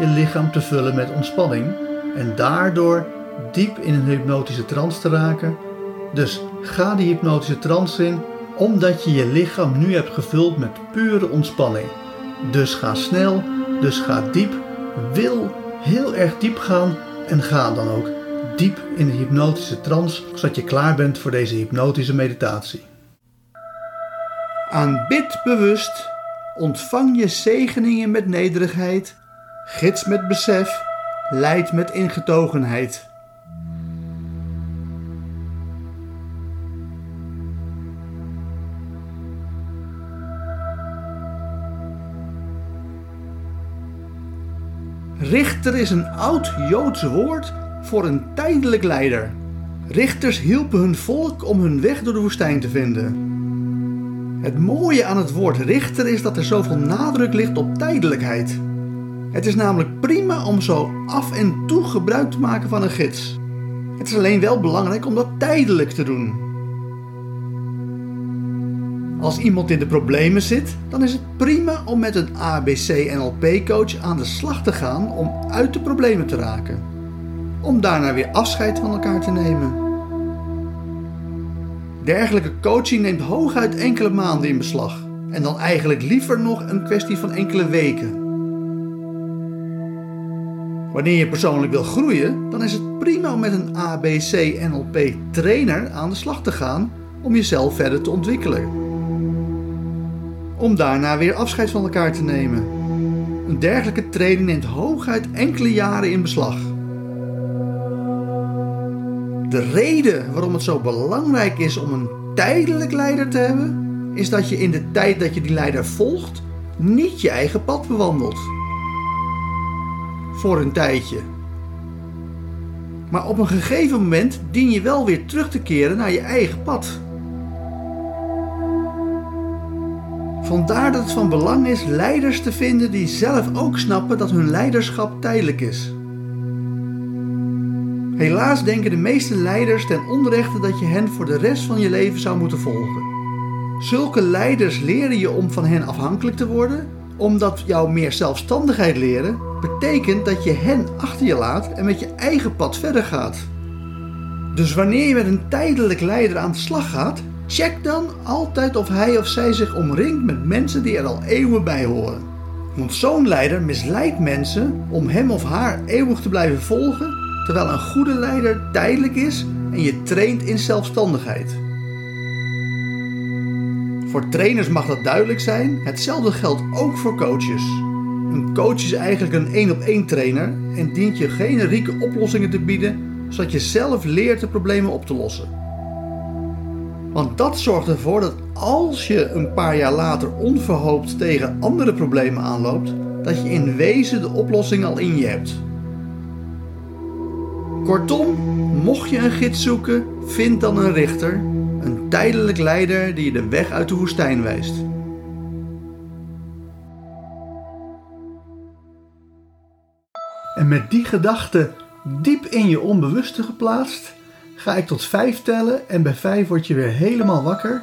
je lichaam te vullen met ontspanning. En daardoor diep in een hypnotische trance te raken. Dus ga die hypnotische trance in, omdat je je lichaam nu hebt gevuld met pure ontspanning. Dus ga snel, dus ga diep. Wil heel erg diep gaan en ga dan ook diep in de hypnotische trance, zodat je klaar bent voor deze hypnotische meditatie. Aanbid bewust, ontvang je zegeningen met nederigheid, gids met besef, leid met ingetogenheid. Richter is een oud Joods woord voor een tijdelijk leider. Richters hielpen hun volk om hun weg door de woestijn te vinden. Het mooie aan het woord richter is dat er zoveel nadruk ligt op tijdelijkheid. Het is namelijk prima om zo af en toe gebruik te maken van een gids. Het is alleen wel belangrijk om dat tijdelijk te doen. Als iemand in de problemen zit, dan is het prima om met een ABC-NLP-coach aan de slag te gaan om uit de problemen te raken. Om daarna weer afscheid van elkaar te nemen. Dergelijke coaching neemt hooguit enkele maanden in beslag en dan eigenlijk liever nog een kwestie van enkele weken. Wanneer je persoonlijk wil groeien, dan is het prima om met een ABC-NLP-trainer aan de slag te gaan om jezelf verder te ontwikkelen om daarna weer afscheid van elkaar te nemen. Een dergelijke training neemt hooguit enkele jaren in beslag. De reden waarom het zo belangrijk is om een tijdelijk leider te hebben, is dat je in de tijd dat je die leider volgt, niet je eigen pad bewandelt. Voor een tijdje. Maar op een gegeven moment dien je wel weer terug te keren naar je eigen pad. Vandaar dat het van belang is leiders te vinden die zelf ook snappen dat hun leiderschap tijdelijk is. Helaas denken de meeste leiders ten onrechte dat je hen voor de rest van je leven zou moeten volgen. Zulke leiders leren je om van hen afhankelijk te worden, omdat jou meer zelfstandigheid leren betekent dat je hen achter je laat en met je eigen pad verder gaat. Dus wanneer je met een tijdelijk leider aan de slag gaat, Check dan altijd of hij of zij zich omringt met mensen die er al eeuwen bij horen. Want zo'n leider misleidt mensen om hem of haar eeuwig te blijven volgen, terwijl een goede leider tijdelijk is en je traint in zelfstandigheid. Voor trainers mag dat duidelijk zijn, hetzelfde geldt ook voor coaches. Een coach is eigenlijk een één op één trainer en dient je generieke oplossingen te bieden, zodat je zelf leert de problemen op te lossen. Want dat zorgt ervoor dat als je een paar jaar later onverhoopt tegen andere problemen aanloopt, dat je in wezen de oplossing al in je hebt. Kortom, mocht je een gids zoeken, vind dan een richter, tijdelijk leider die je de weg uit de woestijn wijst. En met die gedachte diep in je onbewuste geplaatst, ga ik tot vijf tellen en bij vijf word je weer helemaal wakker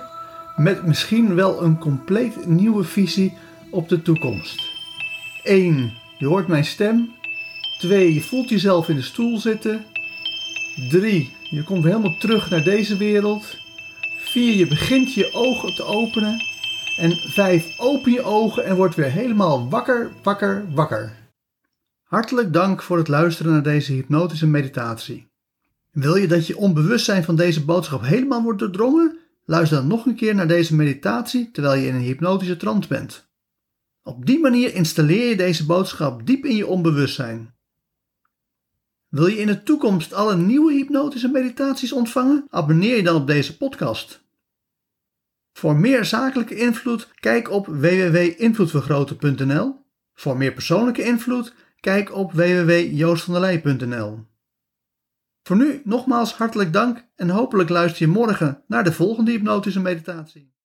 met misschien wel een compleet nieuwe visie op de toekomst. 1. Je hoort mijn stem. 2. Je voelt jezelf in de stoel zitten. 3. Je komt helemaal terug naar deze wereld. 4. Je begint je ogen te openen. En 5. Open je ogen en word weer helemaal wakker, wakker, wakker. Hartelijk dank voor het luisteren naar deze hypnotische meditatie. Wil je dat je onbewustzijn van deze boodschap helemaal wordt doordrongen? Luister dan nog een keer naar deze meditatie terwijl je in een hypnotische trance bent. Op die manier installeer je deze boodschap diep in je onbewustzijn. Wil je in de toekomst alle nieuwe hypnotische meditaties ontvangen? Abonneer je dan op deze podcast. Voor meer zakelijke invloed, kijk op www.invloedvergroten.nl. Voor meer persoonlijke invloed, kijk op www.joostvandelij.nl. Voor nu nogmaals hartelijk dank en hopelijk luister je morgen naar de volgende hypnotische meditatie.